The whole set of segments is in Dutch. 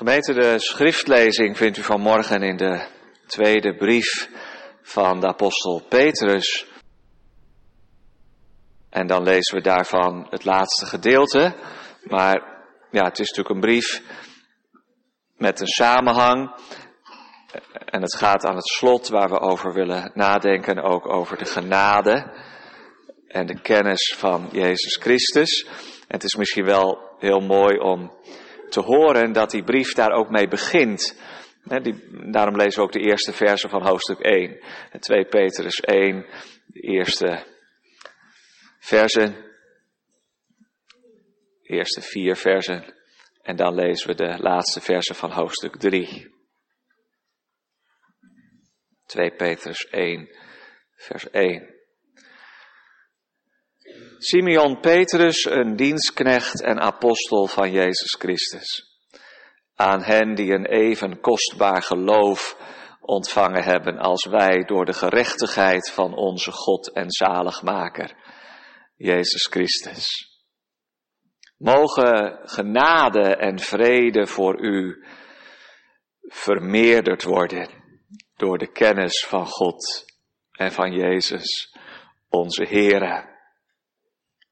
Gemeente, de schriftlezing vindt u vanmorgen in de tweede brief van de apostel Petrus. En dan lezen we daarvan het laatste gedeelte. Maar ja, het is natuurlijk een brief met een samenhang. En het gaat aan het slot waar we over willen nadenken, ook over de genade en de kennis van Jezus Christus. En het is misschien wel heel mooi om te horen dat die brief daar ook mee begint. die, daarom lezen we ook de eerste versen van hoofdstuk 1. En 2 Petrus 1, de eerste versen. De eerste vier versen. En dan lezen we de laatste versen van hoofdstuk 3. 2 Petrus 1, vers 1. Simeon Petrus, een dienstknecht en apostel van Jezus Christus. Aan hen die een even kostbaar geloof ontvangen hebben als wij door de gerechtigheid van onze God en zaligmaker, Jezus Christus. Mogen genade en vrede voor u vermeerderd worden door de kennis van God en van Jezus, onze Heere.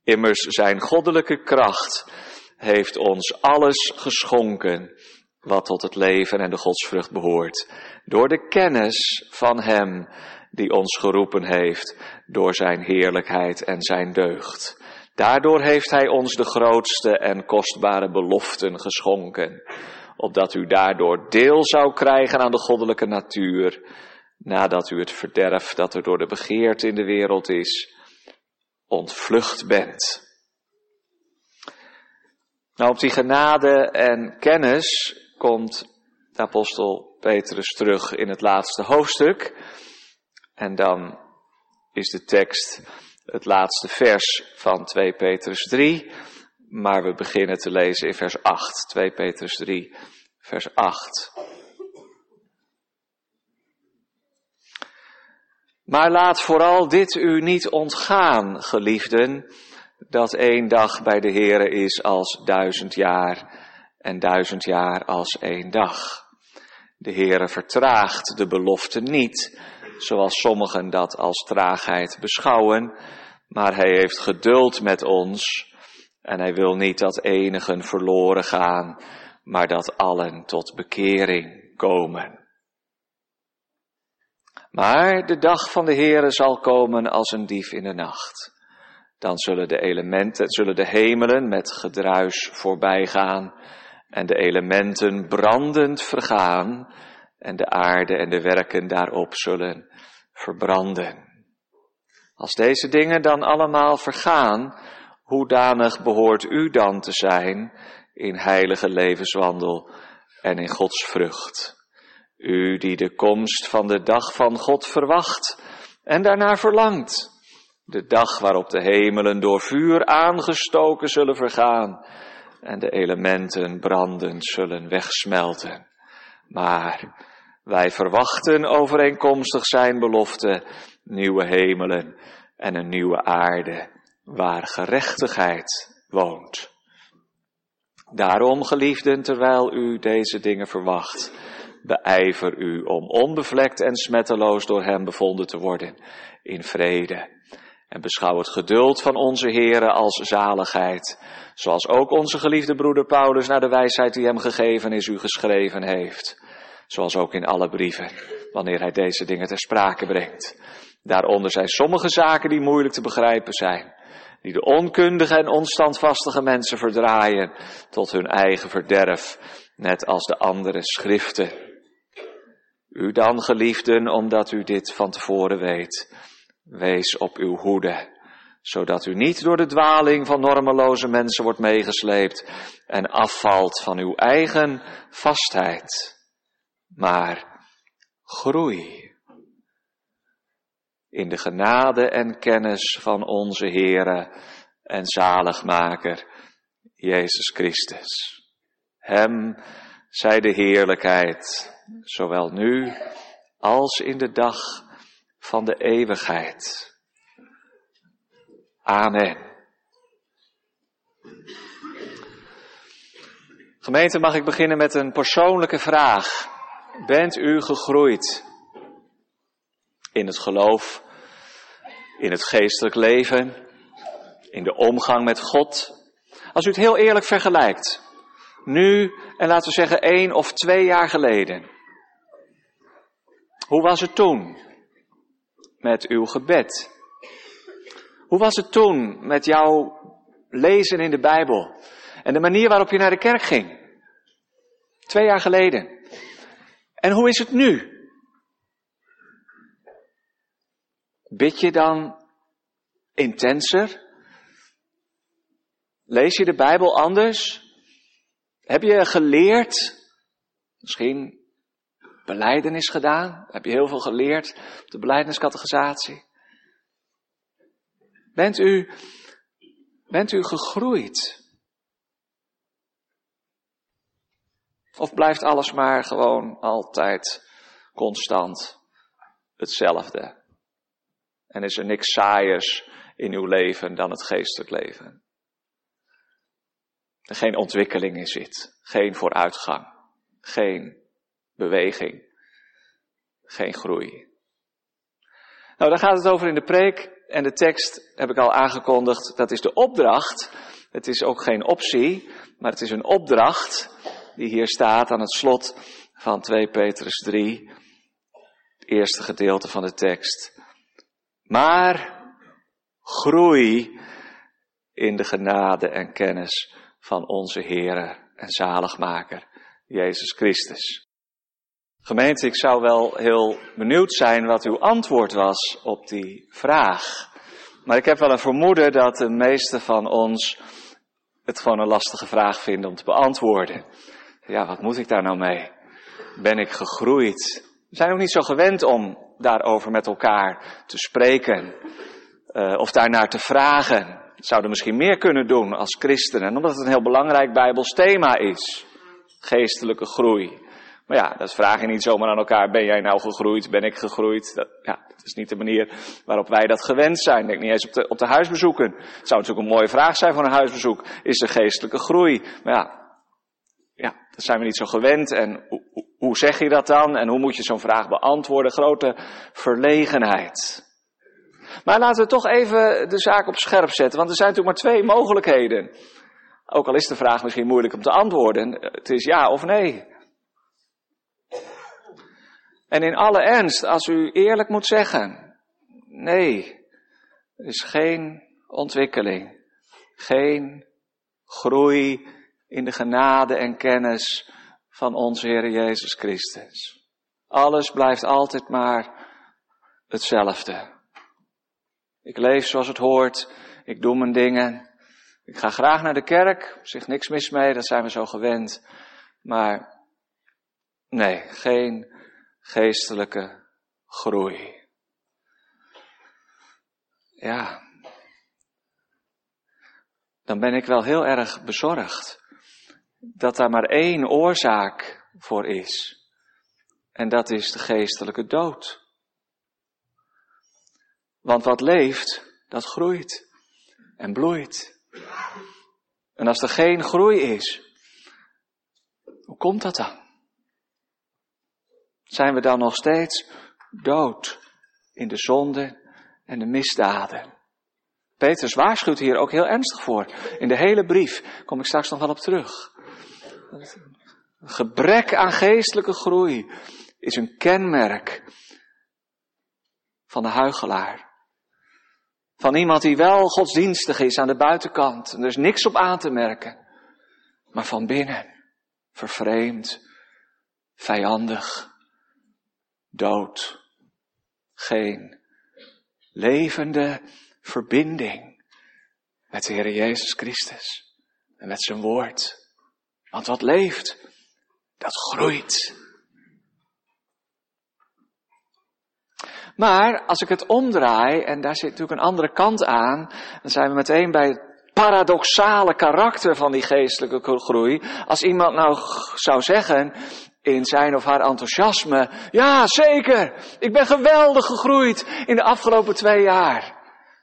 Immers zijn goddelijke kracht heeft ons alles geschonken wat tot het leven en de godsvrucht behoort. Door de kennis van Hem die ons geroepen heeft door Zijn heerlijkheid en Zijn deugd. Daardoor heeft Hij ons de grootste en kostbare beloften geschonken, opdat u daardoor deel zou krijgen aan de goddelijke natuur, nadat u het verderf dat er door de begeerte in de wereld is, ontvlucht bent. Nou, op die genade en kennis komt de apostel Petrus terug in het laatste hoofdstuk. En dan is de tekst het laatste vers van 2 Petrus 3. Maar we beginnen te lezen in vers 8. 2 Petrus 3, vers 8. Maar laat vooral dit u niet ontgaan, geliefden, dat één dag bij de Heere is als duizend jaar en duizend jaar als één dag. De Heere vertraagt de belofte niet, zoals sommigen dat als traagheid beschouwen, maar hij heeft geduld met ons en hij wil niet dat enigen verloren gaan, maar dat allen tot bekering komen. Maar de dag van de Heere zal komen als een dief in de nacht. Dan zullen de elementen, zullen de hemelen met gedruis voorbij gaan en de elementen brandend vergaan en de aarde en de werken daarop zullen verbranden. Als deze dingen dan allemaal vergaan, hoedanig behoort u dan te zijn in heilige levenswandel en in Gods vrucht? U die de komst van de dag van God verwacht en daarna verlangt. De dag waarop de hemelen door vuur aangestoken zullen vergaan en de elementen brandend zullen wegsmelten. Maar wij verwachten overeenkomstig zijn belofte nieuwe hemelen en een nieuwe aarde waar gerechtigheid woont. Daarom, geliefden, terwijl u deze dingen verwacht, beijver u om onbevlekt en smetteloos door hem bevonden te worden in vrede. En beschouw het geduld van onze Here als zaligheid, zoals ook onze geliefde broeder Paulus naar de wijsheid die hem gegeven is u geschreven heeft. Zoals ook in alle brieven, wanneer hij deze dingen ter sprake brengt. Daaronder zijn sommige zaken die moeilijk te begrijpen zijn, die de onkundige en onstandvastige mensen verdraaien tot hun eigen verderf, net als de andere schriften. U dan, geliefden, omdat u dit van tevoren weet, wees op uw hoede, zodat u niet door de dwaling van normeloze mensen wordt meegesleept en afvalt van uw eigen vastheid, maar groei in de genade en kennis van onze Heere en zaligmaker, Jezus Christus. Hem zij de heerlijkheid zowel nu als in de dag van de eeuwigheid. Amen. Gemeente, mag ik beginnen met een persoonlijke vraag. Bent u gegroeid in het geloof, in het geestelijk leven, in de omgang met God? Als u het heel eerlijk vergelijkt, nu en laten we zeggen één of twee jaar geleden. Hoe was het toen met uw gebed? Hoe was het toen met jouw lezen in de Bijbel? En de manier waarop je naar de kerk ging? Twee jaar geleden. En hoe is het nu? Bid je dan intenser? Lees je de Bijbel anders? Heb je geleerd? Misschien beleidenis gedaan? Heb je heel veel geleerd op de beleideniscategorisatie? Bent u, bent u gegroeid? Of blijft alles maar gewoon altijd constant hetzelfde? En is er niks saaiers in uw leven dan het geestelijk leven? Er geen ontwikkeling in zit, geen vooruitgang, geen beweging, geen groei. Nou, daar gaat het over in de preek en de tekst heb ik al aangekondigd. Dat is de opdracht. Het is ook geen optie, maar het is een opdracht die hier staat aan het slot van 2 Petrus 3, het eerste gedeelte van de tekst. Maar groei in de genade en kennis van onze Heere en zaligmaker, Jezus Christus. Gemeente, ik zou wel heel benieuwd zijn wat uw antwoord was op die vraag. Maar ik heb wel een vermoeden dat de meesten van ons het gewoon een lastige vraag vinden om te beantwoorden. Ja, wat moet ik daar nou mee? Ben ik gegroeid? We zijn ook niet zo gewend om daarover met elkaar te spreken uh, of daarnaar te vragen. Zouden misschien meer kunnen doen als christenen, omdat het een heel belangrijk Bijbels thema is. Geestelijke groei. Maar ja, dat vraag je niet zomaar aan elkaar. Ben jij nou gegroeid? Ben ik gegroeid? Dat, ja, dat is niet de manier waarop wij dat gewend zijn. Denk niet eens op de, op de huisbezoeken. Het zou natuurlijk een mooie vraag zijn voor een huisbezoek. Is er geestelijke groei? Maar ja, ja dat zijn we niet zo gewend. En hoe, hoe zeg je dat dan? En hoe moet je zo'n vraag beantwoorden? Grote verlegenheid. Maar laten we toch even de zaak op scherp zetten. Want er zijn natuurlijk maar twee mogelijkheden. Ook al is de vraag misschien moeilijk om te antwoorden. Het is ja of nee. En in alle ernst, als u eerlijk moet zeggen, nee, er is geen ontwikkeling, geen groei in de genade en kennis van onze Heer Jezus Christus. Alles blijft altijd maar hetzelfde. Ik leef zoals het hoort, ik doe mijn dingen. Ik ga graag naar de kerk, zich niks mis mee, dat zijn we zo gewend. Maar nee, geen geestelijke groei. Ja, dan ben ik wel heel erg bezorgd dat daar maar één oorzaak voor is. En dat is de geestelijke dood. Want wat leeft, dat groeit en bloeit. En als er geen groei is, hoe komt dat dan? Zijn we dan nog steeds dood in de zonde en de misdaden? Petrus waarschuwt hier ook heel ernstig voor. In de hele brief kom ik straks nog wel op terug. Gebrek aan geestelijke groei is een kenmerk van de huigelaar. Van iemand die wel godsdienstig is aan de buitenkant en er is niks op aan te merken, maar van binnen vervreemd, vijandig, dood. Geen levende verbinding met de Heer Jezus Christus en met zijn woord. Want wat leeft, dat groeit. Maar als ik het omdraai, en daar zit natuurlijk een andere kant aan, dan zijn we meteen bij het paradoxale karakter van die geestelijke groei. Als iemand nou zou zeggen, in zijn of haar enthousiasme. Ja, zeker. Ik ben geweldig gegroeid in de afgelopen twee jaar.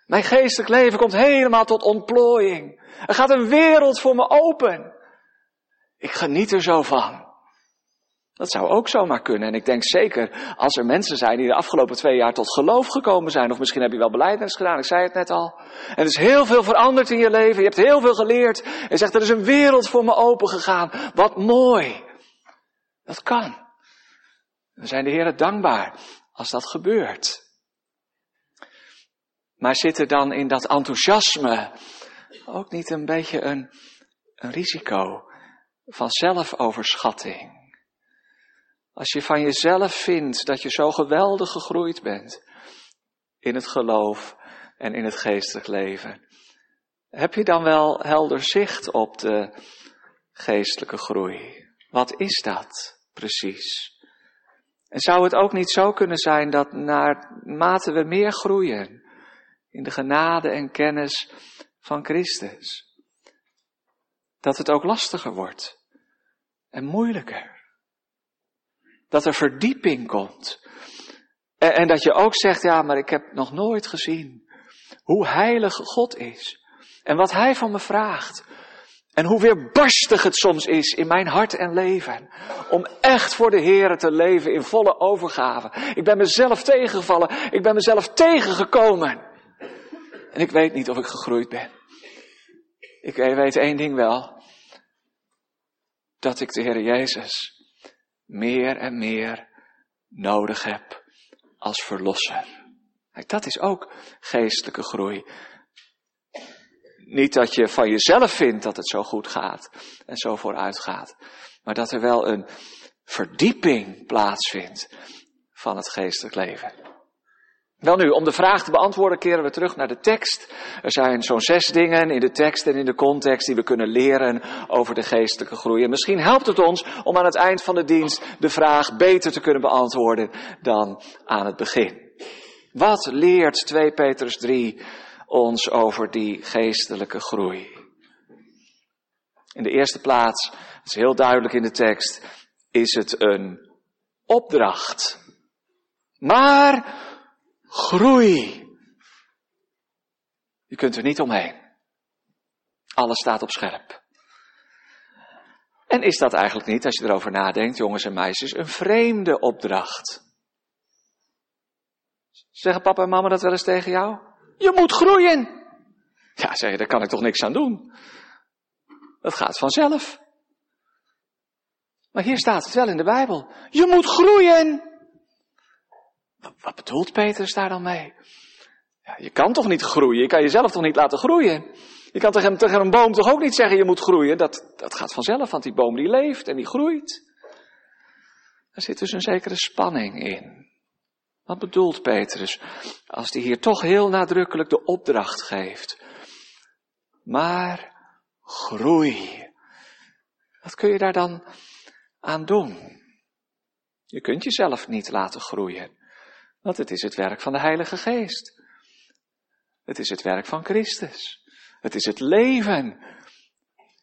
Mijn geestelijk leven komt helemaal tot ontplooiing. Er gaat een wereld voor me open. Ik geniet er zo van. Dat zou ook zomaar kunnen. En ik denk zeker als er mensen zijn die de afgelopen twee jaar tot geloof gekomen zijn. Of misschien heb je wel beleidnis gedaan, ik zei het net al. En er is heel veel veranderd in je leven. Je hebt heel veel geleerd. En zegt er is een wereld voor me open gegaan. Wat mooi. Dat kan. We zijn de Heer dankbaar als dat gebeurt. Maar zit er dan in dat enthousiasme ook niet een beetje een, een risico van zelfoverschatting? Als je van jezelf vindt dat je zo geweldig gegroeid bent in het geloof en in het geestelijk leven, heb je dan wel helder zicht op de geestelijke groei? Wat is dat precies? En zou het ook niet zo kunnen zijn dat naarmate we meer groeien in de genade en kennis van Christus, dat het ook lastiger wordt en moeilijker? Dat er verdieping komt. En, en dat je ook zegt, ja, maar ik heb nog nooit gezien hoe heilig God is. En wat Hij van me vraagt. En hoe weerbarstig het soms is in mijn hart en leven. Om echt voor de Heer te leven in volle overgave. Ik ben mezelf tegengevallen. Ik ben mezelf tegengekomen. En ik weet niet of ik gegroeid ben. Ik weet één ding wel. Dat ik de Heer Jezus meer en meer nodig heb als verlosser. Dat is ook geestelijke groei. Niet dat je van jezelf vindt dat het zo goed gaat en zo vooruit gaat, maar dat er wel een verdieping plaatsvindt van het geestelijk leven. Wel nu, om de vraag te beantwoorden keren we terug naar de tekst. Er zijn zo'n zes dingen in de tekst en in de context die we kunnen leren over de geestelijke groei. En misschien helpt het ons om aan het eind van de dienst de vraag beter te kunnen beantwoorden dan aan het begin. Wat leert 2 Petrus 3 ons over die geestelijke groei? In de eerste plaats, het is heel duidelijk in de tekst, is het een opdracht. Maar Groei. Je kunt er niet omheen. Alles staat op scherp. En is dat eigenlijk niet, als je erover nadenkt, jongens en meisjes, een vreemde opdracht? Zeggen papa en mama dat wel eens tegen jou? Je moet groeien. Ja, zeg je, daar kan ik toch niks aan doen. Dat gaat vanzelf. Maar hier staat het wel in de Bijbel. Je moet groeien. Wat bedoelt Petrus daar dan mee? Ja, je kan toch niet groeien? Je kan jezelf toch niet laten groeien? Je kan tegen, een boom toch ook niet zeggen je moet groeien? Dat, dat gaat vanzelf, want die boom die leeft en die groeit. Er zit dus een zekere spanning in. Wat bedoelt Petrus als hij hier toch heel nadrukkelijk de opdracht geeft? Maar groei. Wat kun je daar dan aan doen? Je kunt jezelf niet laten groeien. Want het is het werk van de Heilige Geest. Het is het werk van Christus. Het is het leven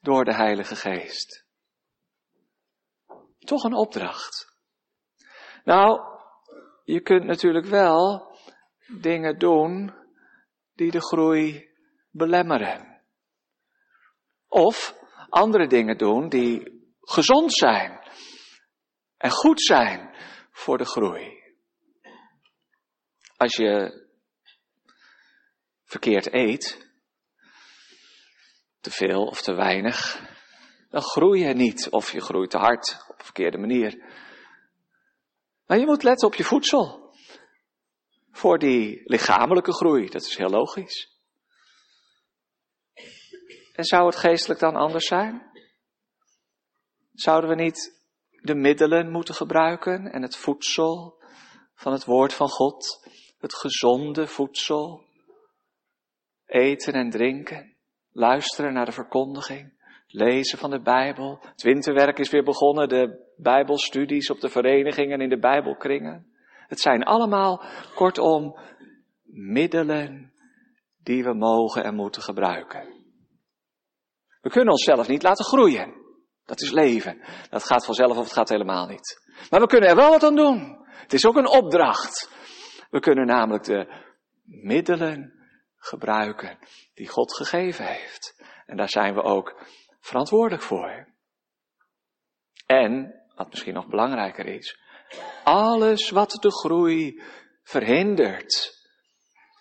door de Heilige Geest. Toch een opdracht. Nou, je kunt natuurlijk wel dingen doen die de groei belemmeren. Of andere dingen doen die gezond zijn en goed zijn voor de groei. Als je verkeerd eet, te veel of te weinig, dan groei je niet of je groeit te hard op een verkeerde manier. Maar je moet letten op je voedsel. Voor die lichamelijke groei, dat is heel logisch. En zou het geestelijk dan anders zijn? Zouden we niet de middelen moeten gebruiken en het voedsel van het woord van God het gezonde voedsel, eten en drinken, luisteren naar de verkondiging, lezen van de Bijbel. Het winterwerk is weer begonnen, de Bijbelstudies op de verenigingen in de Bijbelkringen. Het zijn allemaal, kortom, middelen die we mogen en moeten gebruiken. We kunnen onszelf niet laten groeien. Dat is leven. Dat gaat vanzelf of het gaat helemaal niet. Maar we kunnen er wel wat aan doen. Het is ook een opdracht. We kunnen namelijk de middelen gebruiken die God gegeven heeft. En daar zijn we ook verantwoordelijk voor. En, wat misschien nog belangrijker is, alles wat de groei verhindert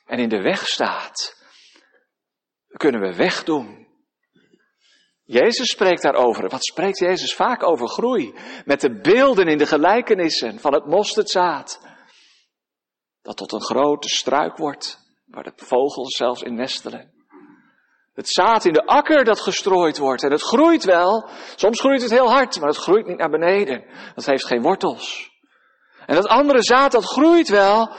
en in de weg staat, kunnen we wegdoen. Jezus spreekt daarover. Wat spreekt Jezus vaak over groei? Met de beelden in de gelijkenissen van het mosterdzaad. Dat tot een grote struik wordt, waar de vogels zelfs in nestelen. Het zaad in de akker dat gestrooid wordt. En het groeit wel. Soms groeit het heel hard, maar het groeit niet naar beneden. Dat heeft geen wortels. En dat andere zaad dat groeit wel,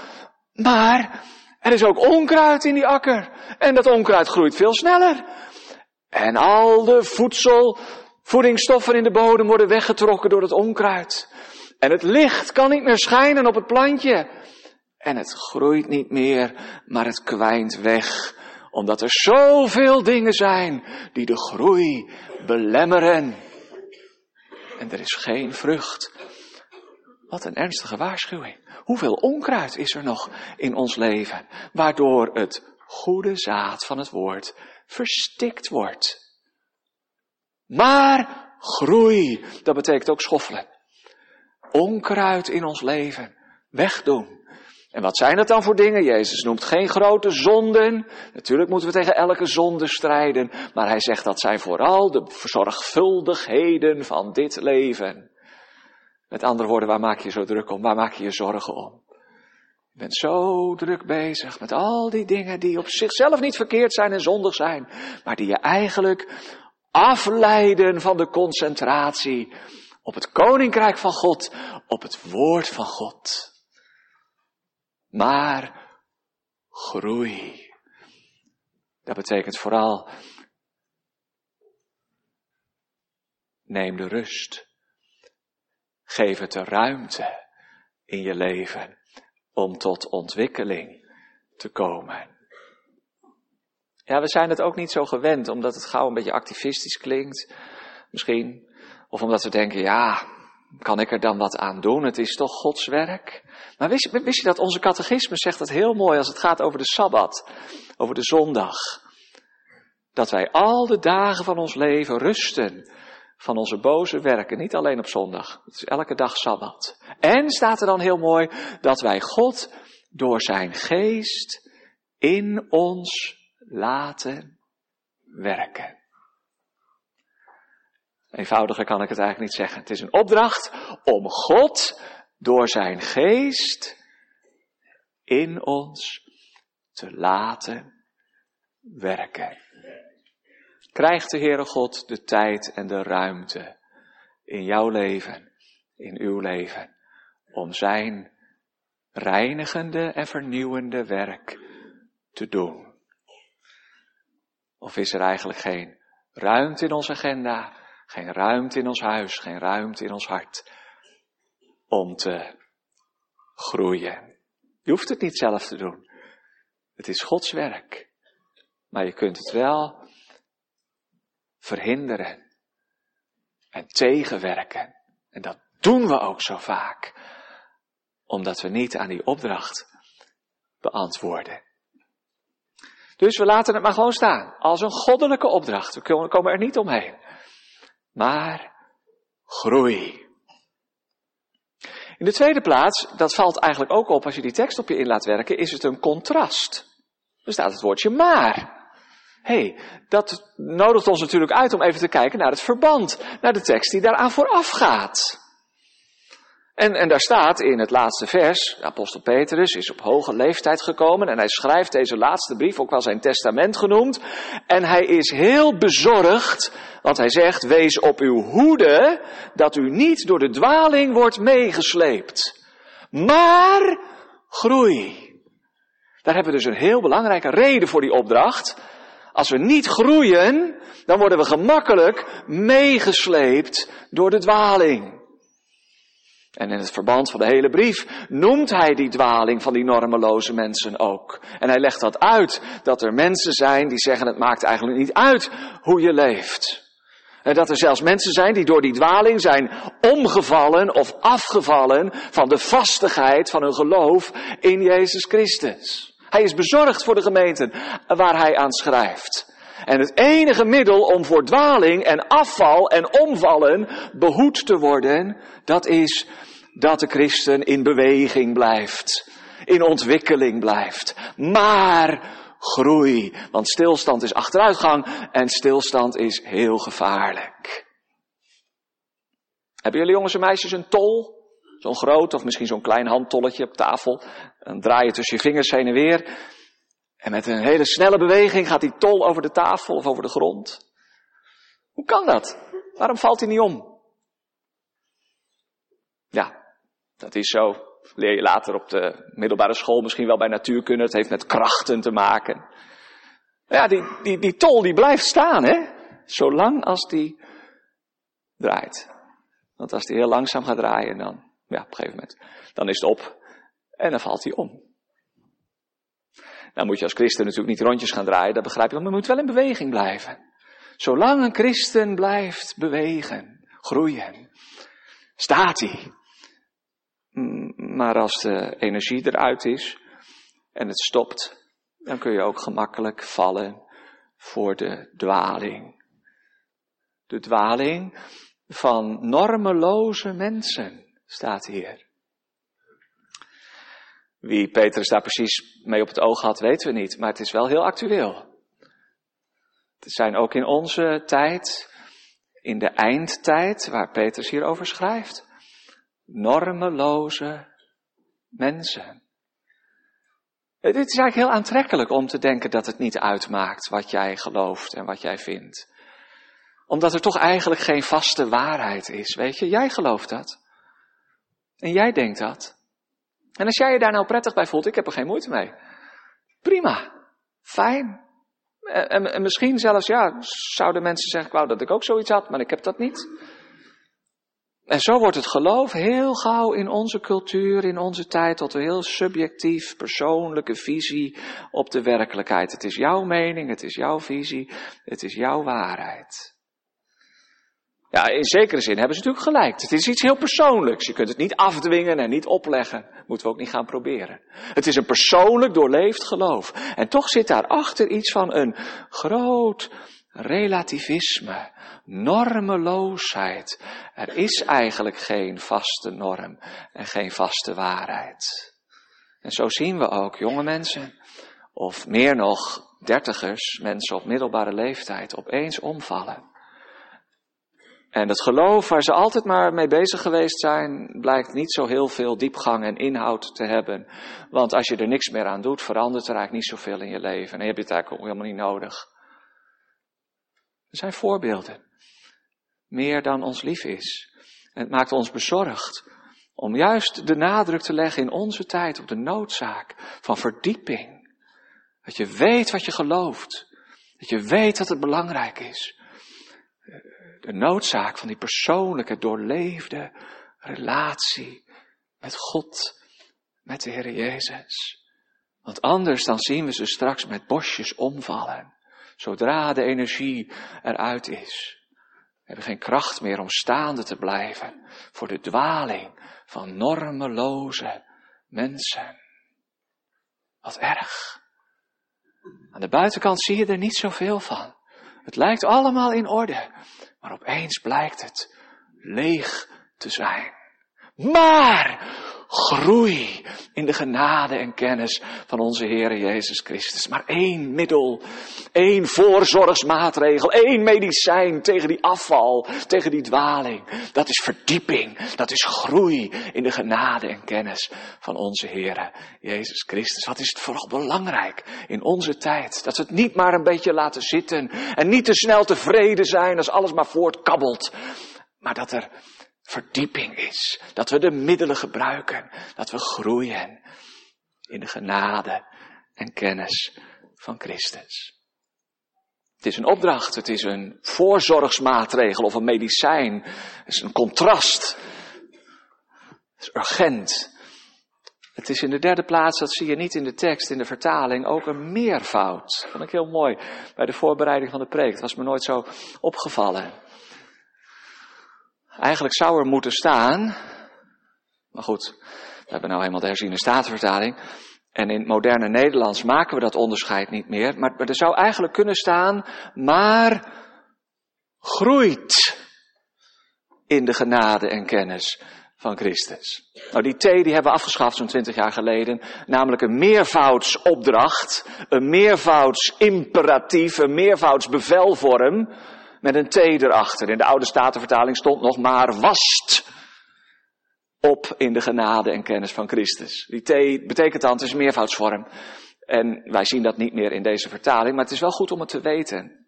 maar er is ook onkruid in die akker. En dat onkruid groeit veel sneller. En al de voedsel, voedingsstoffen in de bodem worden weggetrokken door het onkruid. En het licht kan niet meer schijnen op het plantje. En het groeit niet meer, maar het kwijnt weg. Omdat er zoveel dingen zijn die de groei belemmeren. En er is geen vrucht. Wat een ernstige waarschuwing. Hoeveel onkruid is er nog in ons leven, waardoor het goede zaad van het woord verstikt wordt. Maar groei, dat betekent ook schoffelen. Onkruid in ons leven wegdoen. En wat zijn dat dan voor dingen? Jezus noemt geen grote zonden. Natuurlijk moeten we tegen elke zonde strijden. Maar hij zegt dat zijn vooral de zorgvuldigheden van dit leven. Met andere woorden, waar maak je zo druk om? Waar maak je je zorgen om? Je bent zo druk bezig met al die dingen die op zichzelf niet verkeerd zijn en zondig zijn, maar die je eigenlijk afleiden van de concentratie op het koninkrijk van God, op het woord van God. Maar groei. Dat betekent vooral neem de rust. Geef het de ruimte in je leven om tot ontwikkeling te komen. Ja, we zijn het ook niet zo gewend, omdat het gauw een beetje activistisch klinkt, misschien. Of omdat we denken, ja, kan ik er dan wat aan doen? Het is toch Gods werk. Maar wist, wist je dat onze catechisme zegt het heel mooi als het gaat over de Sabbat, over de zondag. Dat wij al de dagen van ons leven rusten van onze boze werken, niet alleen op zondag. Het is elke dag Sabbat. En staat er dan heel mooi dat wij God door zijn geest in ons laten werken. Eenvoudiger kan ik het eigenlijk niet zeggen. Het is een opdracht om God door zijn geest in ons te laten werken. Krijgt de Heere God de tijd en de ruimte in jouw leven, in uw leven, om zijn reinigende en vernieuwende werk te doen? Of is er eigenlijk geen ruimte in onze agenda, geen ruimte in ons huis, geen ruimte in ons hart om te groeien? Je hoeft het niet zelf te doen. Het is Gods werk. Maar je kunt het wel verhinderen en tegenwerken. En dat doen we ook zo vaak, omdat we niet aan die opdracht beantwoorden. Dus we laten het maar gewoon staan, als een goddelijke opdracht. We komen er niet omheen. Maar groei. In de tweede plaats, dat valt eigenlijk ook op als je die tekst op je in laat werken, is het een contrast. Er staat het woordje maar hey, dat nodigt ons natuurlijk uit om even te kijken naar het verband, naar de tekst die daaraan vooraf gaat. En, en daar staat in het laatste vers, apostel Petrus is op hoge leeftijd gekomen en hij schrijft deze laatste brief, ook wel zijn testament genoemd. En hij is heel bezorgd, want hij zegt, wees op uw hoede dat u niet door de dwaling wordt meegesleept. Maar groei. Daar hebben we dus een heel belangrijke reden voor die opdracht. Als we niet groeien, dan worden we gemakkelijk meegesleept door de dwaling. En in het verband van de hele brief noemt hij die dwaling van die normeloze mensen ook. En hij legt dat uit, dat er mensen zijn die zeggen het maakt eigenlijk niet uit hoe je leeft. En dat er zelfs mensen zijn die door die dwaling zijn omgevallen of afgevallen van de vastigheid van hun geloof in Jezus Christus. Hij is bezorgd voor de gemeenten waar hij aan schrijft. En het enige middel om voor dwaling en afval en omvallen behoed te worden, dat is dat de christen in beweging blijft, in ontwikkeling blijft. Maar groei, want stilstand is achteruitgang en stilstand is heel gevaarlijk. Hebben jullie jongens en meisjes een tol? Zo'n groot of misschien zo'n klein handtolletje op tafel. Dan draai je tussen je vingers heen en weer. En met een hele snelle beweging gaat die tol over de tafel of over de grond. Hoe kan dat? Waarom valt hij niet om? Ja, dat is zo. Leer je later op de middelbare school misschien wel bij natuurkunde. Het heeft met krachten te maken. Ja, die, die, die tol die blijft staan, hè? Zolang als die draait. Want als die heel langzaam gaat draaien, dan, ja, op een gegeven moment, dan is het op. En dan valt hij om. Nou moet je als christen natuurlijk niet rondjes gaan draaien, dat begrijp je, maar je moet wel in beweging blijven. Zolang een christen blijft bewegen, groeien, staat hij. Maar als de energie eruit is en het stopt, dan kun je ook gemakkelijk vallen voor de dwaling. De dwaling van normeloze mensen, staat hier. Wie Petrus daar precies mee op het oog had, weten we niet, maar het is wel heel actueel. Het zijn ook in onze tijd, in de eindtijd, waar Petrus hierover schrijft, normeloze mensen. Het is eigenlijk heel aantrekkelijk om te denken dat het niet uitmaakt wat jij gelooft en wat jij vindt. Omdat er toch eigenlijk geen vaste waarheid is, weet je. Jij gelooft dat. En jij denkt dat. En als jij je daar nou prettig bij voelt, ik heb er geen moeite mee. Prima. Fijn. En, en, misschien zelfs, ja, zouden mensen zeggen, ik wou dat ik ook zoiets had, maar ik heb dat niet. En zo wordt het geloof heel gauw in onze cultuur, in onze tijd, tot een heel subjectief, persoonlijke visie op de werkelijkheid. Het is jouw mening, het is jouw visie, het is jouw waarheid. Ja, in zekere zin hebben ze natuurlijk gelijk. Het is iets heel persoonlijks. Je kunt het niet afdwingen en niet opleggen. Moeten we ook niet gaan proberen. Het is een persoonlijk doorleefd geloof. En toch zit daarachter iets van een groot relativisme, normeloosheid. Er is eigenlijk geen vaste norm en geen vaste waarheid. En zo zien we ook jonge mensen, of meer nog dertigers, mensen op middelbare leeftijd, opeens omvallen. En het geloof waar ze altijd maar mee bezig geweest zijn, blijkt niet zo heel veel diepgang en inhoud te hebben. Want als je er niks meer aan doet, verandert er eigenlijk niet zoveel in je leven. En je het eigenlijk helemaal niet nodig. Er zijn voorbeelden. Meer dan ons lief is. En het maakt ons bezorgd om juist de nadruk te leggen in onze tijd op de noodzaak van verdieping. Dat je weet wat je gelooft. Dat je weet dat het belangrijk is de noodzaak van die persoonlijke, doorleefde relatie met God, met de Heer Jezus. Want anders dan zien we ze straks met bosjes omvallen, zodra de energie eruit is. We hebben geen kracht meer om staande te blijven voor de dwaling van normeloze mensen. Wat erg. Aan de buitenkant zie je er niet zoveel van. Het lijkt allemaal in orde. Maar opeens blijkt het leeg te zijn. Maar groei in de genade en kennis van onze Heer Jezus Christus. Maar één middel, één voorzorgsmaatregel, één medicijn tegen die afval, tegen die dwaling. Dat is verdieping, dat is groei in de genade en kennis van onze Heer Jezus Christus. Wat is het vooral belangrijk in onze tijd? Dat we het niet maar een beetje laten zitten en niet te snel tevreden zijn als alles maar voortkabbelt. Maar dat er verdieping is. Dat we de middelen gebruiken. Dat we groeien in de genade en kennis van Christus. Het is een opdracht, het is een voorzorgsmaatregel of een medicijn. Het is een contrast. Het is urgent. Het is in de derde plaats, dat zie je niet in de tekst, in de vertaling, ook een meervoud. Dat vond ik heel mooi bij de voorbereiding van de preek. Dat was me nooit zo opgevallen. Eigenlijk zou er moeten staan, maar goed, we hebben nou eenmaal de herziene statenvertaling. En in het moderne Nederlands maken we dat onderscheid niet meer. Maar, er zou eigenlijk kunnen staan, maar groeit in de genade en kennis van Christus. Nou, die T die hebben we afgeschaft zo'n twintig jaar geleden. Namelijk een meervoudsopdracht, een meervoudsimperatief, een meervoudsbevelvorm met een T erachter. In de oude Statenvertaling stond nog maar wast op in de genade en kennis van Christus. Die T betekent dan, het is meervoudsvorm. En wij zien dat niet meer in deze vertaling, maar het is wel goed om het te weten.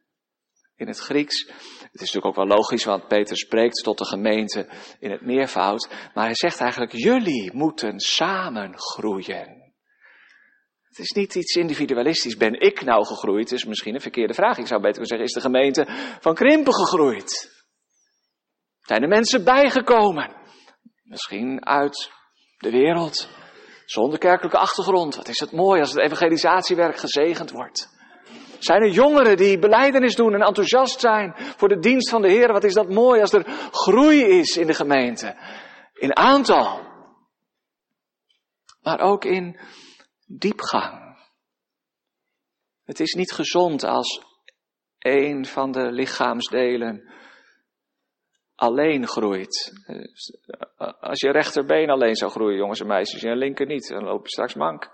In het Grieks, het is natuurlijk ook wel logisch, want Peter spreekt tot de gemeente in het meervoud, maar hij zegt eigenlijk, jullie moeten samen groeien. Het is niet iets individualistisch. Ben ik nou gegroeid? Is misschien een verkeerde vraag. Ik zou beter kunnen zeggen, is de gemeente van Krimpen gegroeid? Zijn er mensen bijgekomen? Misschien uit de wereld, zonder kerkelijke achtergrond. Wat is het mooi als het evangelisatiewerk gezegend wordt. Zijn er jongeren die beleidenis doen en enthousiast zijn voor de dienst van de Heer? Wat is dat mooi als er groei is in de gemeente. In aantal. Maar ook in diepgang. Het is niet gezond als een van de lichaamsdelen alleen groeit. Als je rechterbeen alleen zou groeien, jongens en meisjes, en je linker niet, dan loop je straks mank.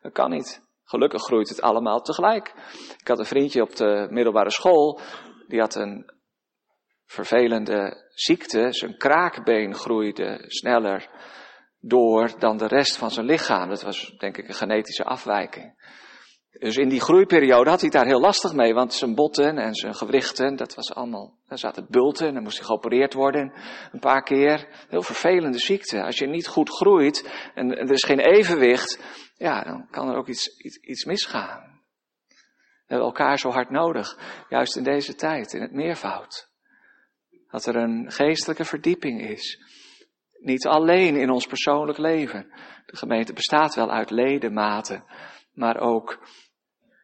Dat kan niet. Gelukkig groeit het allemaal tegelijk. Ik had een vriendje op de middelbare school, die had een vervelende ziekte. Zijn kraakbeen groeide sneller door dan de rest van zijn lichaam. Dat was denk ik een genetische afwijking. Dus in die groeiperiode had hij daar heel lastig mee, want zijn botten en zijn gewrichten, dat was allemaal, daar zaten bulten en dan moest hij geopereerd worden een paar keer. Heel vervelende ziekte. Als je niet goed groeit en er is geen evenwicht, ja, dan kan er ook iets, iets, iets misgaan. We hebben elkaar zo hard nodig, juist in deze tijd, in het meervoud. Dat er een geestelijke verdieping is. Niet alleen in ons persoonlijk leven. De gemeente bestaat wel uit ledematen, maar ook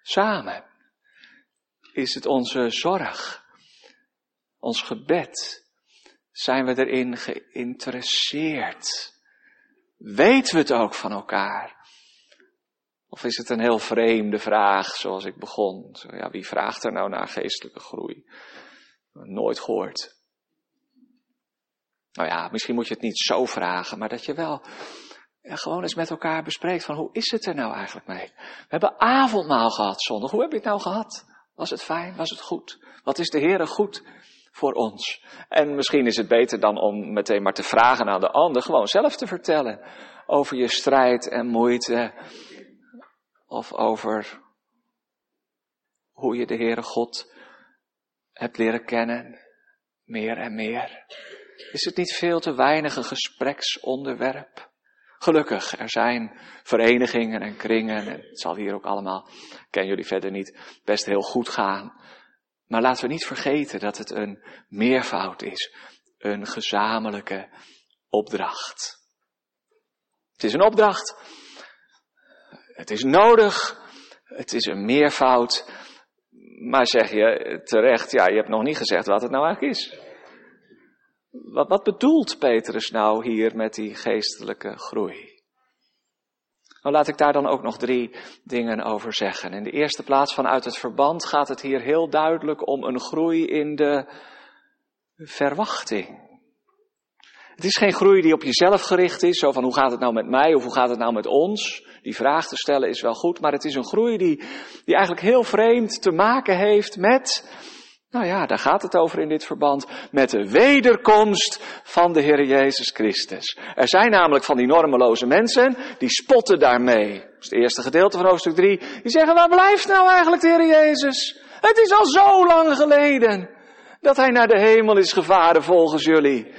samen. Is het onze zorg, ons gebed? Zijn we erin geïnteresseerd? Weten we het ook van elkaar? Of is het een heel vreemde vraag, zoals ik begon? Ja, wie vraagt er nou naar geestelijke groei? Nooit gehoord. Nou ja, misschien moet je het niet zo vragen, maar dat je wel ja, gewoon eens met elkaar bespreekt van hoe is het er nou eigenlijk mee? We hebben avondmaal gehad zondag. Hoe heb je het nou gehad? Was het fijn? Was het goed? Wat is de Heer goed voor ons? En misschien is het beter dan om meteen maar te vragen aan de ander, gewoon zelf te vertellen over je strijd en moeite of over hoe je de Heere God hebt leren kennen, meer en meer. Is het niet veel te weinig een gespreksonderwerp? Gelukkig, er zijn verenigingen en kringen, en het zal hier ook allemaal, ken jullie verder niet, best heel goed gaan. Maar laten we niet vergeten dat het een meervoud is, een gezamenlijke opdracht. Het is een opdracht het is nodig, het is een meervoud. Maar zeg je terecht, ja, je hebt nog niet gezegd wat het nou eigenlijk is. Wat, wat bedoelt Petrus nou hier met die geestelijke groei? Nou, laat ik daar dan ook nog drie dingen over zeggen. In de eerste plaats, vanuit het verband gaat het hier heel duidelijk om een groei in de verwachting. Het is geen groei die op jezelf gericht is, zo van hoe gaat het nou met mij of hoe gaat het nou met ons. Die vraag te stellen is wel goed, maar het is een groei die, die eigenlijk heel vreemd te maken heeft met, nou ja, daar gaat het over in dit verband, met de wederkomst van de Heer Jezus Christus. Er zijn namelijk van die normeloze mensen, die spotten daarmee. Dat is het eerste gedeelte van hoofdstuk 3. Die zeggen, waar blijft nou eigenlijk de Heer Jezus? Het is al zo lang geleden dat hij naar de hemel is gevaren volgens jullie.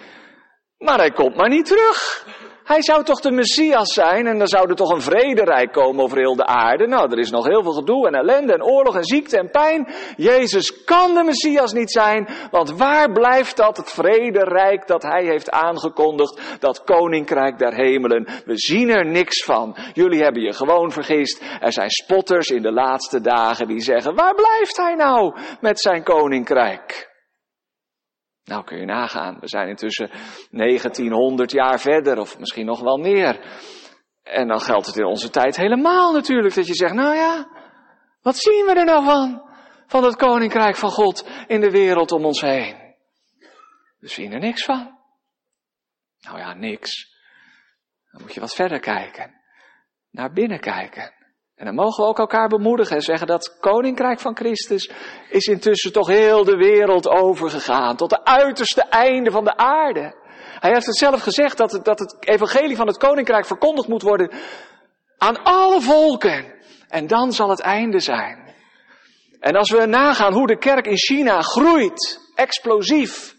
Maar hij komt maar niet terug. Hij zou toch de Messias zijn en dan zou er toch een vrederijk komen over heel de aarde. Nou, er is nog heel veel gedoe en ellende en oorlog en ziekte en pijn. Jezus kan de Messias niet zijn, want waar blijft dat het vrederijk dat hij heeft aangekondigd, dat koninkrijk der hemelen? We zien er niks van. Jullie hebben je gewoon vergist. Er zijn spotters in de laatste dagen die zeggen, waar blijft hij nou met zijn koninkrijk? Nou kun je nagaan, we zijn intussen 1900 jaar verder of misschien nog wel meer. En dan geldt het in onze tijd helemaal natuurlijk dat je zegt, nou ja, wat zien we er nou van? Van het koninkrijk van God in de wereld om ons heen. We zien er niks van. Nou ja, niks. Dan moet je wat verder kijken. Naar binnen kijken. En dan mogen we ook elkaar bemoedigen en zeggen dat koninkrijk van Christus is intussen toch heel de wereld overgegaan. Tot de uiterste einde van de aarde. Hij heeft het zelf gezegd dat het, dat het evangelie van het koninkrijk verkondigd moet worden aan alle volken. En dan zal het einde zijn. En als we nagaan hoe de kerk in China groeit, explosief,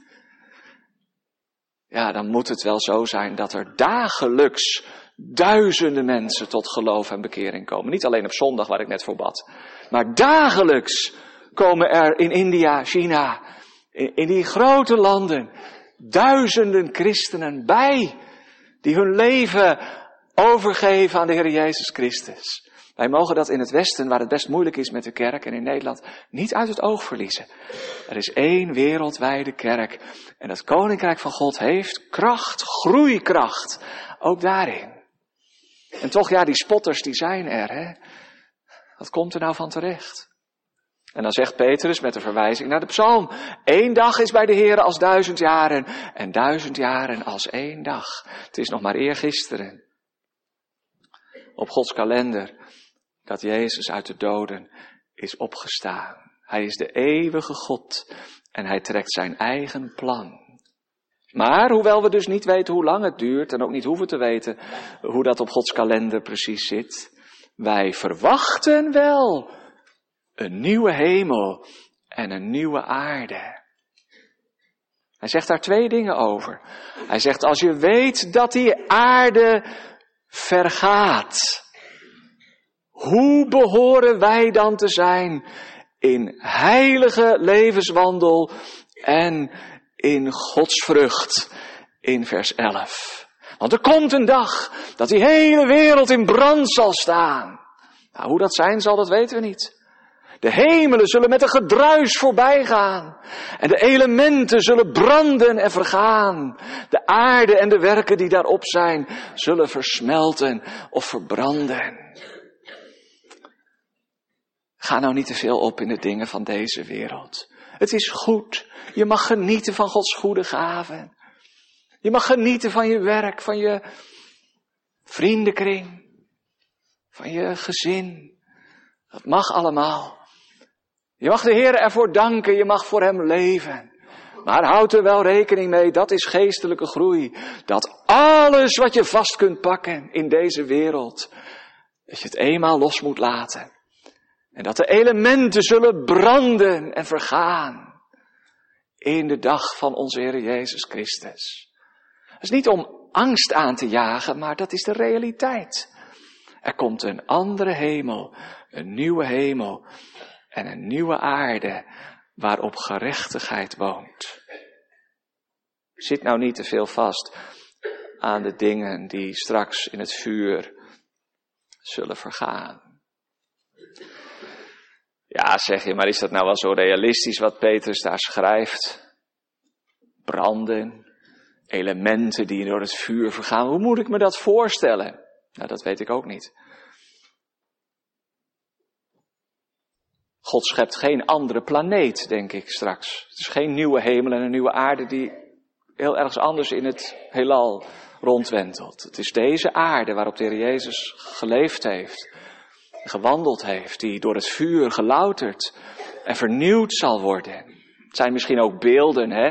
ja, dan moet het wel zo zijn dat er dagelijks duizenden mensen tot geloof en bekering komen. Niet alleen op zondag waar ik net voor bad, maar dagelijks komen er in India, China, in, in die grote landen, duizenden christenen bij die hun leven overgeven aan de Heer Jezus Christus. Wij mogen dat in het Westen, waar het best moeilijk is met de kerk en in Nederland, niet uit het oog verliezen. Er is één wereldwijde kerk en het Koninkrijk van God heeft kracht, groeikracht, ook daarin. En toch, ja, die spotters die zijn er, hè. Wat komt er nou van terecht? En dan zegt Petrus met de verwijzing naar de psalm. Eén dag is bij de Heer als duizend jaren en duizend jaren als één dag. Het is nog maar eergisteren. Op Gods kalender dat Jezus uit de doden is opgestaan. Hij is de eeuwige God en hij trekt zijn eigen plan. Maar hoewel we dus niet weten hoe lang het duurt en ook niet hoeven te weten hoe dat op Gods kalender precies zit, wij verwachten wel een nieuwe hemel en een nieuwe aarde. Hij zegt daar twee dingen over. Hij zegt, als je weet dat die aarde vergaat, hoe behoren wij dan te zijn in heilige levenswandel en in Gods vrucht in vers 11? Want er komt een dag dat die hele wereld in brand zal staan. Nou, hoe dat zijn zal, dat weten we niet. De hemelen zullen met een gedruis voorbij gaan. En de elementen zullen branden en vergaan. De aarde en de werken die daarop zijn, zullen versmelten of verbranden. Ga nou niet te veel op in de dingen van deze wereld. Het is goed. Je mag genieten van Gods goede gaven. Je mag genieten van je werk, van je vriendenkring, van je gezin. Dat mag allemaal. Je mag de Heer ervoor danken, je mag voor Hem leven. Maar houd er wel rekening mee, dat is geestelijke groei. Dat alles wat je vast kunt pakken in deze wereld, dat je het eenmaal los moet laten. En dat de elementen zullen branden en vergaan. In de dag van onze Heer Jezus Christus. Het is niet om angst aan te jagen, maar dat is de realiteit. Er komt een andere hemel, een nieuwe hemel en een nieuwe aarde waarop gerechtigheid woont. Zit nou niet te veel vast aan de dingen die straks in het vuur zullen vergaan. Ja, zeg je, maar is dat nou wel zo realistisch wat Petrus daar schrijft? Branden, elementen die door het vuur vergaan. Hoe moet ik me dat voorstellen? Nou, dat weet ik ook niet. God schept geen andere planeet, denk ik straks. Het is geen nieuwe hemel en een nieuwe aarde die heel ergens anders in het heelal rondwentelt. Het is deze aarde waarop de Heer Jezus geleefd heeft, gewandeld heeft, die door het vuur gelouterd en vernieuwd zal worden. Het zijn misschien ook beelden, hè?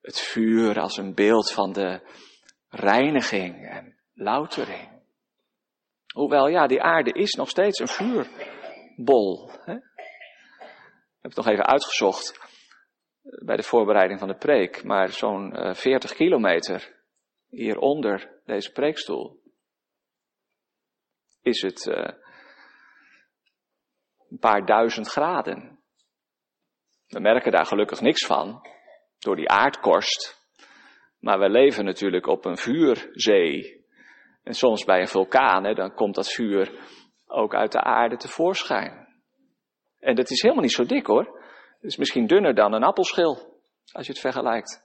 Het vuur als een beeld van de reiniging en loutering. Hoewel, ja, die aarde is nog steeds een vuurbol. Hè? Ik heb het nog even uitgezocht bij de voorbereiding van de preek, maar zo'n 40 eh, kilometer hieronder deze preekstoel is het uh, een paar duizend graden. We merken daar gelukkig niks van door die aardkorst, maar we leven natuurlijk op een vuurzee. En soms bij een vulkaan, hè, dan komt dat vuur ook uit de aarde tevoorschijn. En dat is helemaal niet zo dik hoor. Het is misschien dunner dan een appelschil, als je het vergelijkt.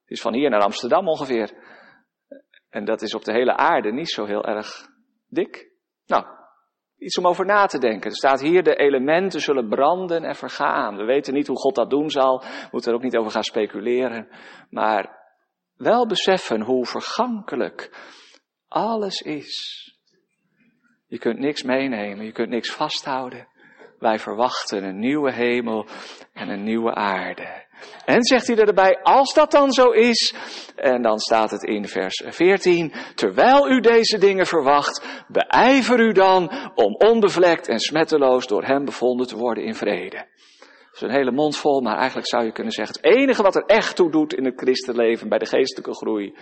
Het is van hier naar Amsterdam ongeveer. En dat is op de hele aarde niet zo heel erg dik. Nou, iets om over na te denken. Er staat hier, de elementen zullen branden en vergaan. We weten niet hoe God dat doen zal, we moeten er ook niet over gaan speculeren. Maar wel beseffen hoe vergankelijk alles is. Je kunt niks meenemen, je kunt niks vasthouden. Wij verwachten een nieuwe hemel en een nieuwe aarde. En zegt hij erbij, als dat dan zo is, en dan staat het in vers 14, terwijl u deze dingen verwacht, beijver u dan om onbevlekt en smetteloos door hem bevonden te worden in vrede. Dat is een hele mond vol, maar eigenlijk zou je kunnen zeggen, het enige wat er echt toe doet in het christenleven, bij de geestelijke groei,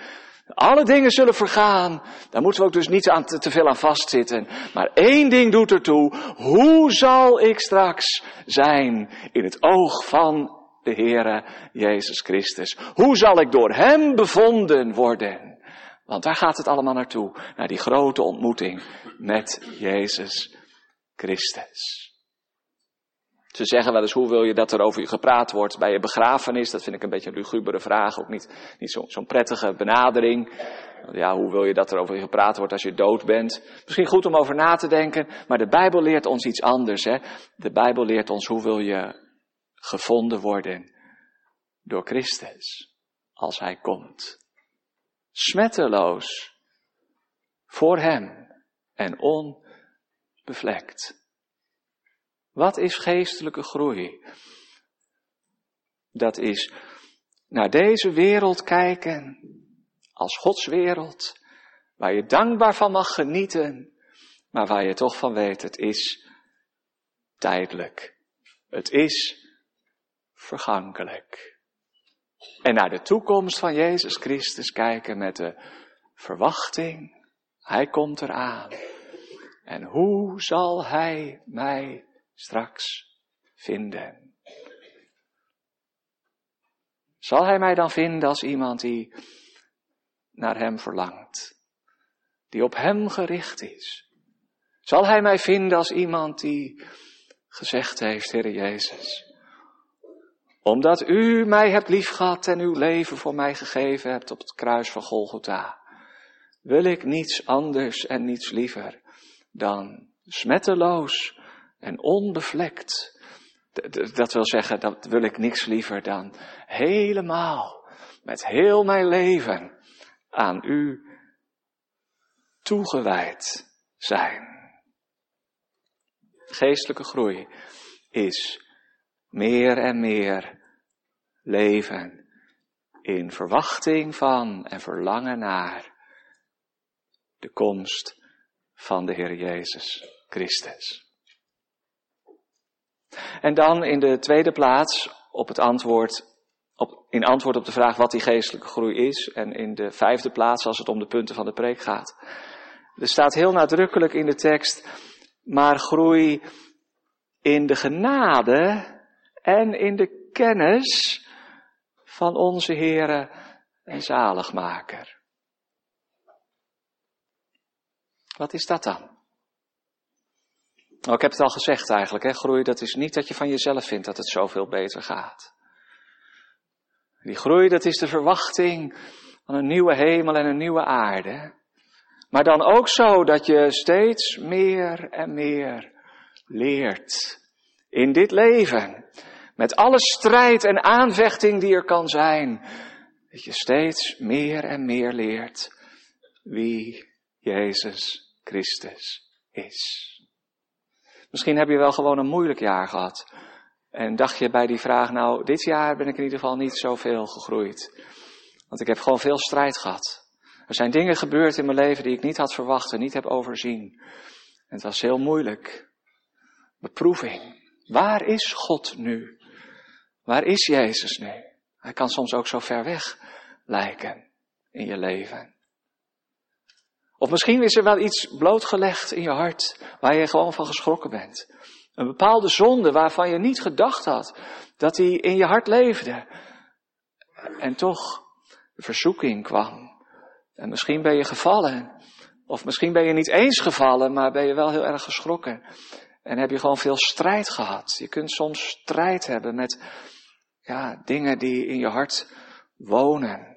alle dingen zullen vergaan. Daar moeten we ook dus niet aan te, te, veel aan vastzitten. Maar één ding doet ertoe. Hoe zal ik straks zijn in het oog van de Heere Jezus Christus? Hoe zal ik door Hem bevonden worden? Want daar gaat het allemaal naartoe. Naar die grote ontmoeting met Jezus Christus. Ze zeggen wel eens, hoe wil je dat er over je gepraat wordt bij je begrafenis? Dat vind ik een beetje een lugubere vraag, ook niet, niet zo'n prettige benadering. Ja, hoe wil je dat er over je gepraat wordt als je dood bent? Misschien goed om over na te denken, maar de Bijbel leert ons iets anders. Hè? De Bijbel leert ons hoe wil je gevonden worden door Christus als Hij komt. Smetteloos voor Hem en onbevlekt. Wat is geestelijke groei? Dat is naar deze wereld kijken als Gods wereld, waar je dankbaar van mag genieten, maar waar je toch van weet, het is tijdelijk. Het is vergankelijk. En naar de toekomst van Jezus Christus kijken met de verwachting, Hij komt eraan. En hoe zal Hij mij straks vinden. Zal hij mij dan vinden als iemand die naar hem verlangt, die op hem gericht is? Zal hij mij vinden als iemand die gezegd heeft, Heer Jezus, omdat u mij hebt liefgehad en uw leven voor mij gegeven hebt op het kruis van Golgotha, wil ik niets anders en niets liever dan smetteloos en onbevlekt. Dat wil zeggen, dat wil ik niks liever dan helemaal, met heel mijn leven, aan u toegewijd zijn. Geestelijke groei is meer en meer leven in verwachting van en verlangen naar de komst van de Heer Jezus Christus. En dan in de tweede plaats op het antwoord, op, in antwoord op de vraag wat die geestelijke groei is. En in de vijfde plaats als het om de punten van de preek gaat. Er staat heel nadrukkelijk in de tekst, maar groei in de genade en in de kennis van onze Heere en Zaligmaker. Wat is dat dan? Nou, ik heb het al gezegd eigenlijk, hè, groei dat is niet dat je van jezelf vindt dat het zoveel beter gaat. Die groei dat is de verwachting van een nieuwe hemel en een nieuwe aarde. Maar dan ook zo dat je steeds meer en meer leert in dit leven. Met alle strijd en aanvechting die er kan zijn. Dat je steeds meer en meer leert wie Jezus Christus is. Misschien heb je wel gewoon een moeilijk jaar gehad. En dacht je bij die vraag, nou, dit jaar ben ik in ieder geval niet zoveel gegroeid. Want ik heb gewoon veel strijd gehad. Er zijn dingen gebeurd in mijn leven die ik niet had verwacht en niet heb overzien. En het was heel moeilijk. Beproeving. Waar is God nu? Waar is Jezus nu? Hij kan soms ook zo ver weg lijken in je leven. Of misschien is er wel iets blootgelegd in je hart waar je gewoon van geschrokken bent. Een bepaalde zonde waarvan je niet gedacht had dat die in je hart leefde. En toch verzoeking kwam. En misschien ben je gevallen. Of misschien ben je niet eens gevallen, maar ben je wel heel erg geschrokken. En heb je gewoon veel strijd gehad. Je kunt soms strijd hebben met ja, dingen die in je hart wonen.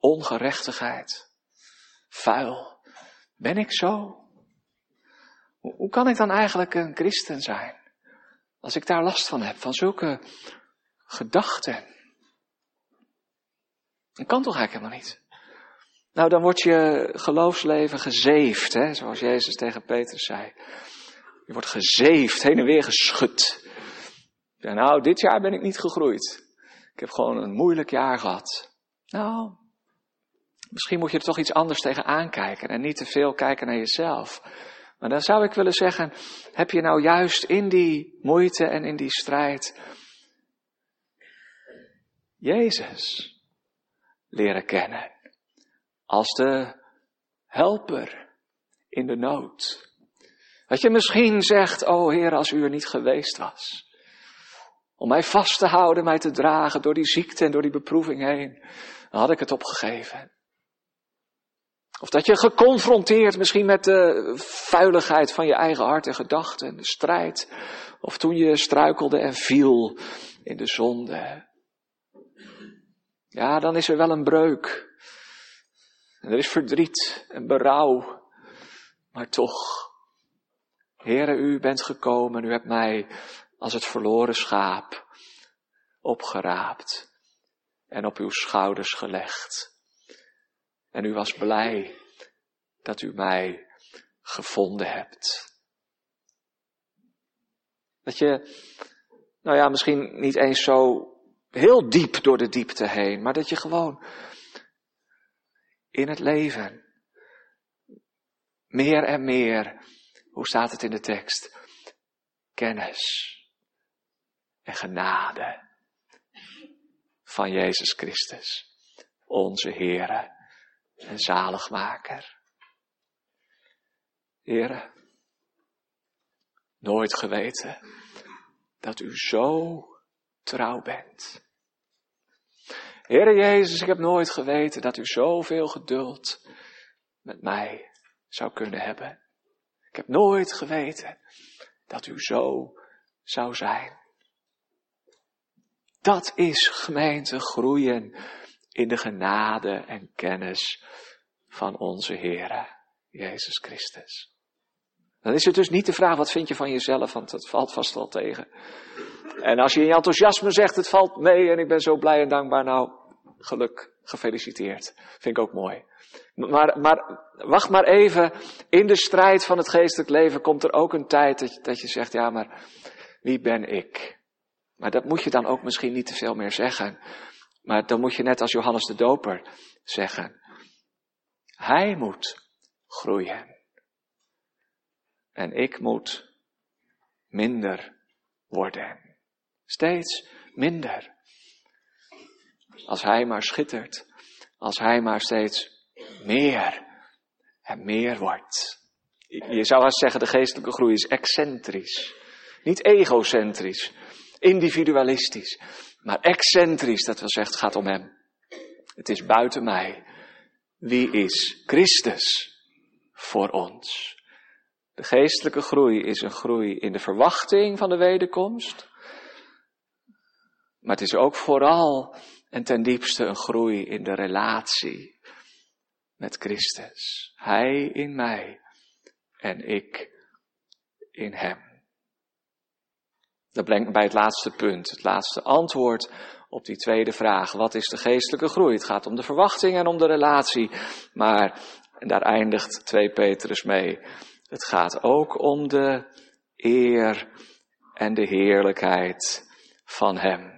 ongerechtigheid, vuil. Ben ik zo? Hoe kan ik dan eigenlijk een christen zijn? Als ik daar last van heb, van zulke gedachten. Dat kan toch eigenlijk helemaal niet? Nou, dan wordt je geloofsleven gezeefd, hè? zoals Jezus tegen Petrus zei. Je wordt gezeefd, heen en weer geschud. Ja, nou, dit jaar ben ik niet gegroeid. Ik heb gewoon een moeilijk jaar gehad. Nou, misschien moet je er toch iets anders tegen aankijken en niet te veel kijken naar jezelf. Maar dan zou ik willen zeggen, heb je nou juist in die moeite en in die strijd Jezus leren kennen als de helper in de nood. Dat je misschien zegt, oh Heer, als u er niet geweest was. Om mij vast te houden, mij te dragen door die ziekte en door die beproeving heen. Dan had ik het opgegeven. Of dat je geconfronteerd misschien met de vuiligheid van je eigen hart en gedachten, de strijd. Of toen je struikelde en viel in de zonde. Ja, dan is er wel een breuk. En er is verdriet en berouw. Maar toch, Heere, u bent gekomen, u hebt mij als het verloren schaap opgeraapt en op uw schouders gelegd. En u was blij dat u mij gevonden hebt. Dat je, nou ja, misschien niet eens zo heel diep door de diepte heen, maar dat je gewoon in het leven meer en meer, hoe staat het in de tekst? Kennis en genade van Jezus Christus, onze Heere en zaligmaker. Heere, nooit geweten dat u zo trouw bent. Heere Jezus, ik heb nooit geweten dat u zoveel geduld met mij zou kunnen hebben. Ik heb nooit geweten dat u zo zou zijn. Dat is gemeente groeien in de genade en kennis van onze Heere, Jezus Christus. Dan is het dus niet de vraag, wat vind je van jezelf, want dat valt vast wel tegen. En als je in je enthousiasme zegt, het valt mee en ik ben zo blij en dankbaar, nou, geluk, gefeliciteerd. Vind ik ook mooi. Maar, maar wacht maar even, in de strijd van het geestelijk leven komt er ook een tijd dat dat je zegt, ja, maar wie ben ik? Maar dat moet je dan ook misschien niet te veel meer zeggen. Maar dan moet je net als Johannes de Doper zeggen. Hij moet groeien. En ik moet minder worden. Steeds minder. Als hij maar schittert. Als hij maar steeds meer en meer wordt. Je zou haast zeggen, de geestelijke groei is excentrisch. Niet egocentrisch, individualistisch, maar excentrisch. Dat wil zeggen, het gaat om hem. Het is buiten mij. Wie is Christus voor ons? De geestelijke groei is een groei in de verwachting van de wederkomst. Maar het is ook vooral en ten diepste een groei in de relatie met Christus. Hij in mij en ik in hem. Dat brengt me bij het laatste punt, het laatste antwoord op die tweede vraag. Wat is de geestelijke groei? Het gaat om de verwachting en om de relatie. Maar, en daar eindigt 2 Petrus mee, het gaat ook om de eer en de heerlijkheid van Hem.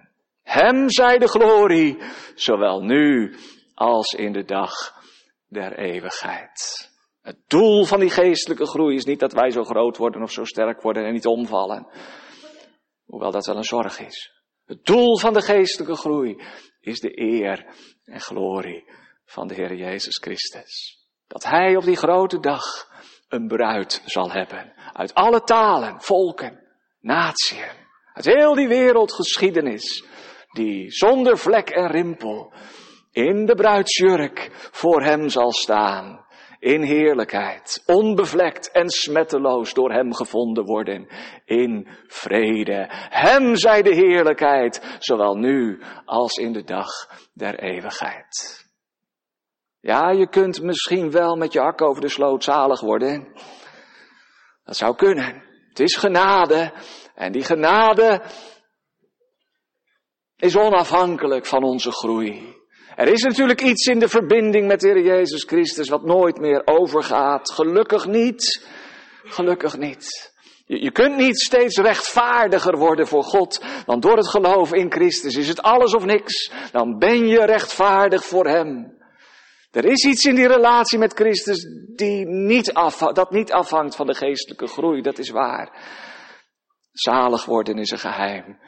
Hem zij de glorie, zowel nu als in de dag der eeuwigheid. Het doel van die geestelijke groei is niet dat wij zo groot worden of zo sterk worden en niet omvallen. Hoewel dat wel een zorg is. Het doel van de geestelijke groei is de eer en glorie van de Heer Jezus Christus. Dat Hij op die grote dag een bruid zal hebben. Uit alle talen, volken, natieën. Uit heel die wereldgeschiedenis. Die zonder vlek en rimpel in de bruidsjurk voor Hem zal staan in heerlijkheid, onbevlekt en smetteloos door Hem gevonden worden, in vrede. Hem zij de heerlijkheid, zowel nu als in de dag der eeuwigheid. Ja, je kunt misschien wel met je hak over de sloot zalig worden. Dat zou kunnen. Het is genade. En die genade is onafhankelijk van onze groei. Er is natuurlijk iets in de verbinding met de Heer Jezus Christus wat nooit meer overgaat. Gelukkig niet. Gelukkig niet. Je, kunt niet steeds rechtvaardiger worden voor God, want door het geloof in Christus is het alles of niks. Dan ben je rechtvaardig voor Hem. Er is iets in die relatie met Christus die niet af, dat niet afhangt van de geestelijke groei, dat is waar. Zalig worden is een geheim.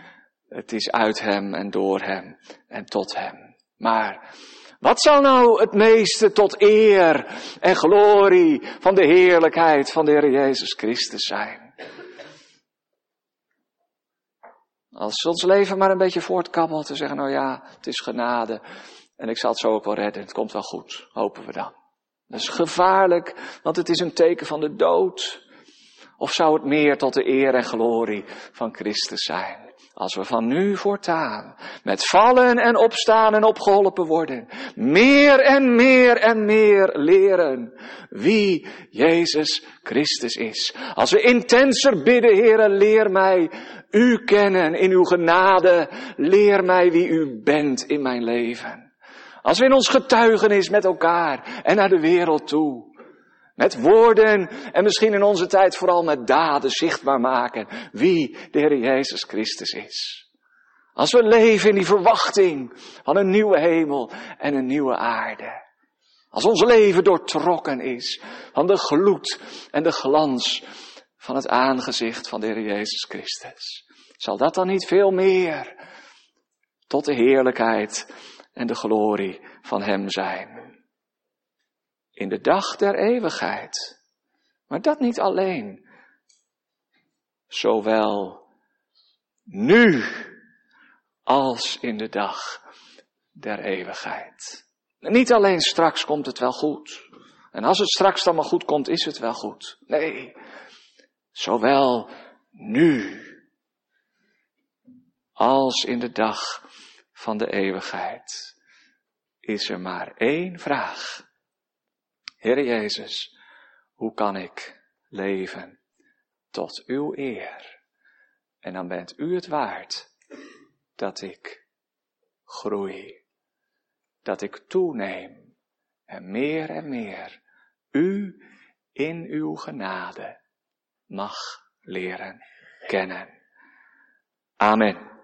Het is uit Hem en door Hem en tot Hem. Maar wat zal nou het meeste tot eer en glorie van de heerlijkheid van de Heer Jezus Christus zijn? Als ons leven maar een beetje voortkabbelt te zeggen, nou ja, het is genade en ik zal het zo ook wel redden, het komt wel goed, hopen we dan. Dat is gevaarlijk, want het is een teken van de dood. Of zou het meer tot de eer en glorie van Christus zijn? Als we van nu voortaan met vallen en opstaan en opgeholpen worden, meer en meer en meer leren wie Jezus Christus is. Als we intenser bidden, Heere, leer mij u kennen in uw genade, leer mij wie u bent in mijn leven. Als we in ons getuigenis met elkaar en naar de wereld toe met woorden en misschien in onze tijd vooral met daden zichtbaar maken wie de Heer Jezus Christus is. Als we leven in die verwachting van een nieuwe hemel en een nieuwe aarde. Als ons leven doortrokken is van de gloed en de glans van het aangezicht van de Heer Jezus Christus. Zal dat dan niet veel meer tot de heerlijkheid en de glorie van Hem zijn? In de dag der eeuwigheid. Maar dat niet alleen. Zowel nu als in de dag der eeuwigheid. Niet alleen straks komt het wel goed. En als het straks dan maar goed komt, is het wel goed. Nee, zowel nu als in de dag van de eeuwigheid is er maar één vraag. Heer Jezus, hoe kan ik leven tot uw eer? En dan bent u het waard dat ik groei, dat ik toeneem en meer en meer u in uw genade mag leren kennen. Amen.